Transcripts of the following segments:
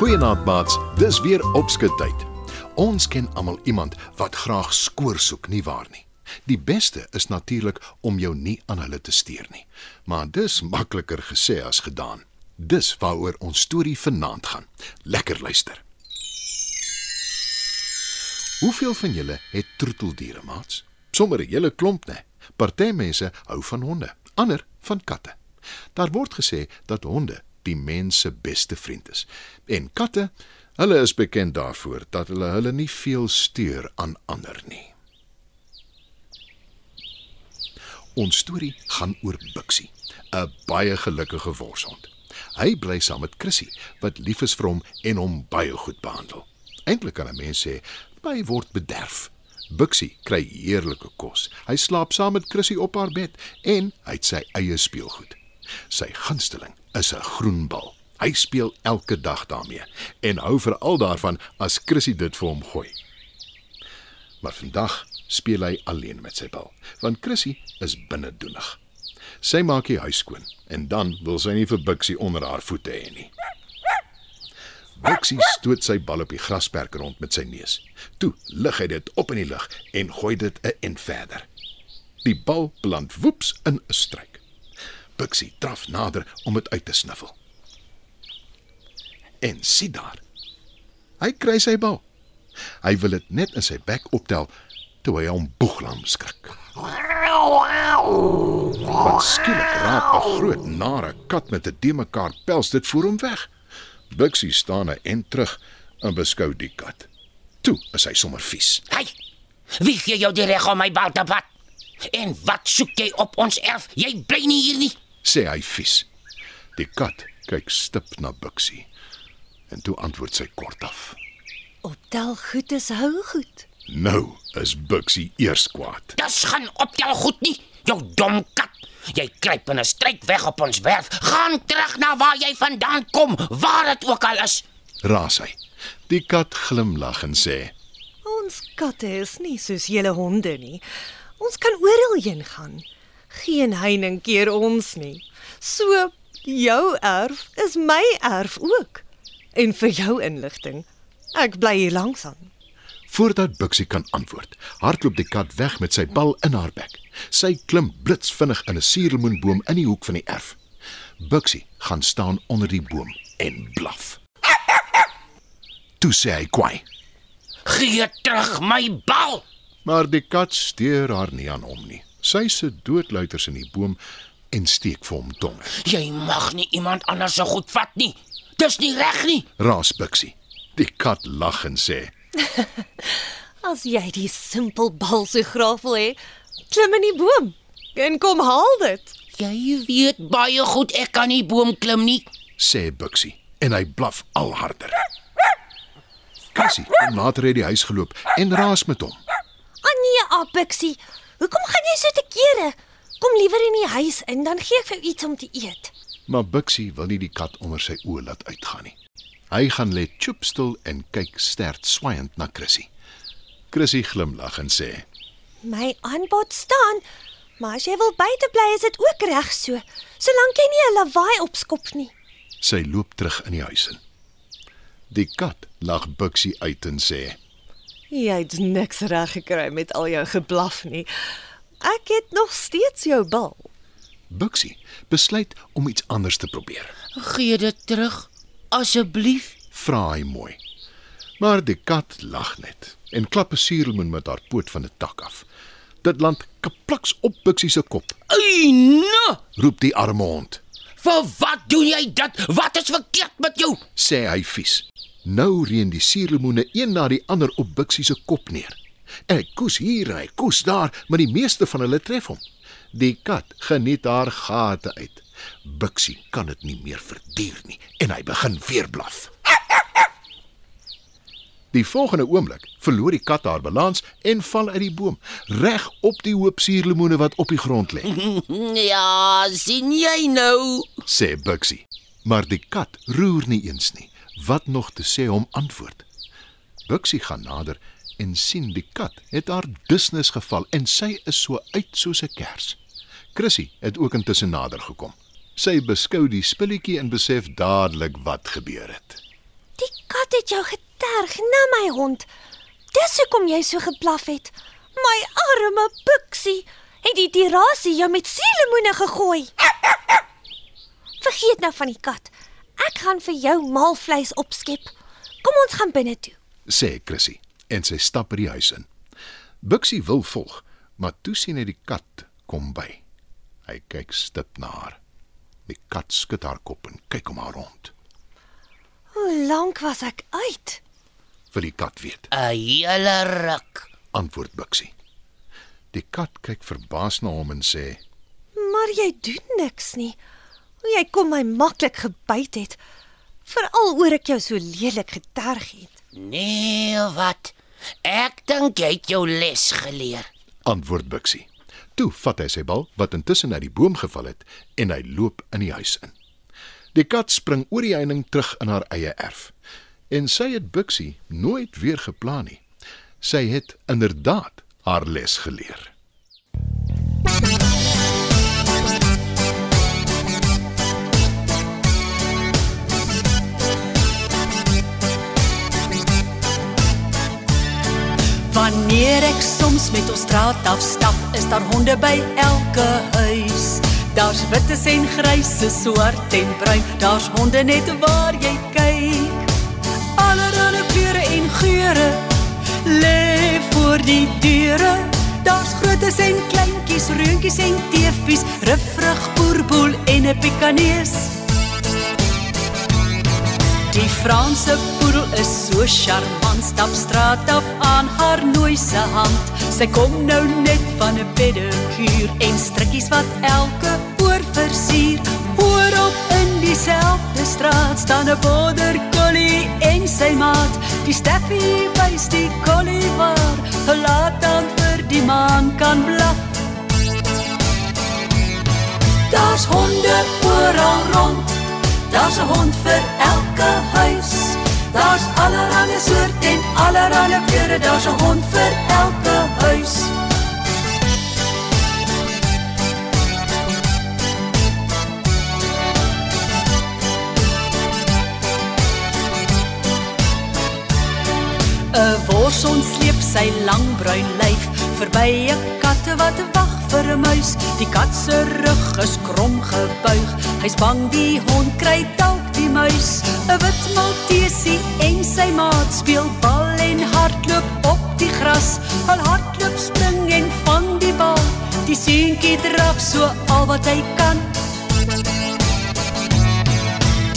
Goeienaand maats, dis weer opskuttyd. Ons ken almal iemand wat graag skoor soek, nie waar nie? Die beste is natuurlik om jou nie aan hulle te steur nie. Maar dis makliker gesê as gedaan. Dis waaroor ons storie vanaand gaan. Lekker luister. Hoeveel van julle het troeteldiere, maats? Sommige hele klomp, né? Party mense hou van honde, ander van katte. Daar word gesê dat honde die mens se beste vriend is. En katte, hulle is bekend daarvoor dat hulle hulle nie veel steur aan ander nie. Ons storie gaan oor Bixie, 'n baie gelukkige worshond. Hy bly saam met Chrissy wat lief is vir hom en hom baie goed behandel. Eintlik kan 'n mens sê hy word bederf. Bixie kry heerlike kos. Hy slaap saam met Chrissy op haar bed en hy het sy eie speelgoed. Sy gunsteling is 'n groen bal. Hy speel elke dag daarmee en hou veral daarvan as Chrissy dit vir hom gooi. Maar vandag speel hy alleen met sy bal, want Chrissy is binnedoenig. Sy maak die huis skoon en dan wil sy nie vir Bixie onder haar voete hê nie. Bixie stoot sy bal op die grasperk rond met sy neus. Toe lig hy dit op in die lug en gooi dit 'n en verder. Die bal beland woeps in 'n struik. Bixie draf nader om dit uit te sniffel. En sien daar. Hy kry sy bal. Hy wil dit net in sy bek optel toe hy hom boeglam skrik. Wat skielik raak 'n groot nare kat met 'n de mekaar pels dit voor hom weg. Bixie staan en terug en beskou die kat. Toe is hy sommer vies. Hey! Wie gee jou die reg om my bal te vat? En wat soek jy op ons erf? Jy bly nie hier nie. Sê hy vies. Die kat kyk stip na Bixie en toe antwoord sy kortaf. Optel goed is hou goed. Nou is Bixie eers kwaad. Dis gaan optel goed nie. Jou dom kat. Jy kruip in 'n struik weg op ons werf. Gaan terug na waar jy vandaan kom, waar dit ook al is. Raas hy. Die kat glimlag en sê: Ons katte is nie soos julle honde nie. Ons kan oral heen gaan. Geen heining keer ons nie. So jou erf is my erf ook. En vir jou inligting, ek bly hier langs aan. Voordat Bixie kan antwoord, hardloop die kat weg met sy bal in haar bek. Sy klim blitsvinnig in 'n suurlemoenboom in die hoek van die erf. Bixie gaan staan onder die boom en blaf. Toe sê hy kwaai, Gee terug my bal. maar die kat steur haar nie aan hom nie. Sy sit doodluiters in die boom en steek vir hom tong. Jy mag nie iemand anders se goed vat nie. Dis nie reg nie. Raas Bixie. Die kat lag en sê: As jy die simpel bal so graag wil hê, klim in die boom en kom haal dit. Jy weet baie goed ek kan nie boom klim nie. sê Bixie en hy blaf al harder. Cassie kom later uit die huis geloop en raas met hom. Ah nee, Abixie. Hoekom gaan jy so te kere? Kom liewer in die huis in, dan gee ek vir jou iets om te eet. Maar Bixie wil nie die kat onder sy oë laat uitgaan nie. Hy gaan lê choopstil en kyk stert swaaiend na Chrissy. Chrissy glimlag en sê: My aanbod staan, maar as jy wil buite bly, is dit ook reg so, solank jy nie 'n lawaai opskop nie. Sy loop terug in die huis in. Die kat lag Bixie uit en sê: Jy het niks reg gekry met al jou geblaf nie. Ek het nog steeds jou bal. Bixie besluit om iets anders te probeer. Gee dit terug asseblief. Vra hy mooi. Maar die kat lag net en klap 'n suurlemoen met haar poot van 'n tak af. Dit land kaplaks op Bixie se kop. Ai, nee. Roep die arme hond. Vir wat doen jy dit? Wat is verkeerd met jou? sê hy vies. Nou reën die suurlemoene een na die ander op Bixie se kop neer. Hy koes hier, hy koes daar, maar die meeste van hulle tref hom. Die kat geniet haar gate uit. Bixie kan dit nie meer verduur nie en hy begin weer blaf. Die volgende oomblik verloor die kat haar balans en val uit die boom, reg op die hoop suurlemoene wat op die grond lê. Ja, sien jy nou? sê Bixie. Maar die kat roer nie eens nie. Wat nog te sê hom antwoord. Bixie gaan nader en sien die kat het haar dusnis geval en sy is so uit soos 'n kers. Chrissy het ook intussen nader gekom. Sy beskou die spilletjie en besef dadelik wat gebeur het. Die kat het jou geterg, na my hond. Dis hoekom jy so geblaf het. My arme Buksie, het die tirasie jou met suurlemoene gegooi. Vergeet nou van die kat. Ek gaan vir jou maalvleis opskep. Kom ons gaan binne toe. sê Chrissy en sy stap by die huis in. Bixie wil volg, maar toe sien hy die kat kom by. Hy kyk stip na haar. Die kat skud haar kop en kyk om haar rond. Hoe lank was ek uit? Vir die kat weet, 'n Hele ruk. antwoord Bixie. Die kat kyk verbaas na hom en sê: Maar jy doen niks nie. Hoe jy kom my maklik gebyt het. Veral oor ek jou so lelik geterg het. Nee, wat? Ek dink jy het jou les geleer. antwoord Bixie. Toe vat hy sy bal wat intussen uit die boom geval het en hy loop in die huis in. Die kat spring oor die heining terug in haar eie erf. En sy het Bixie nooit weer geplan nie. Sy het inderdaad haar les geleer. Wanneer ek soms met ons straat afstap, is daar honde by elke huis. Daar's wites en grysse, swart en bruin, daar's honde net waar jy kyk. Allerlei kleure en geure lê voor die deure. Daar's grootes en kleintjies, reutjies en teefies, ruffrig boerboel en 'n pikanees. Die Franse poedel is so charmant, stap straat af aan haar nooise hand. Sy kom nou net van 'n pedikuur en strikkies wat elke oor versier. Hoor op in dieselfde straat staan 'n border collie en sy maat. Die Steffi wys die collie waar, laat dan vir die maan kan blaf. Daar's honde oral rond. Daar's 'n hond vir en allerlei kleure. Daar's 'n hond vir elke huis. Wors ontsleep sy lang bruin lyf verby 'n katte wat wag vir 'n muis. Die kat se rug is krom gebuig. Hy's bang die hond kry dalk die muis. 'n Wit maltesie en sy maat speel bal hardloop op die gras. Al hardloop, spring en vang die bal. Die seentjie draf so al wat hy kan.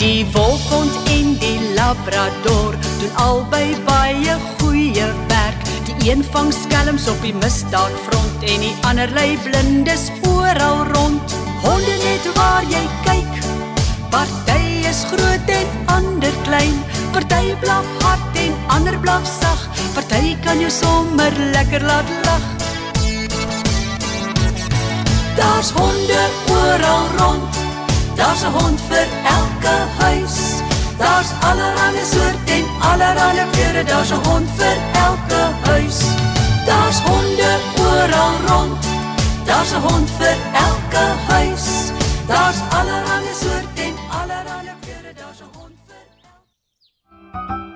Die wolfhond en die labrador doen albei baie goeie werk. Die een vang skelms op die misdaadfront en die ander lei blindes oral rond. Honde net waar jy kyk. Party is groot en ander klein. Party blaf hard en ander blaf sag. Party kan jou sommer lekker laat lag. Daar's honde oral rond. Daar's 'n hond vir elke huis. Daar's allerlei soorte en allerlei kleure. Daar's 'n hond vir elke huis. Daar's honde oral rond. Daar's 'n hond vir elke huis. Daar's allerlei soorte en allerlei kleure. Daar's 'n hond vir elke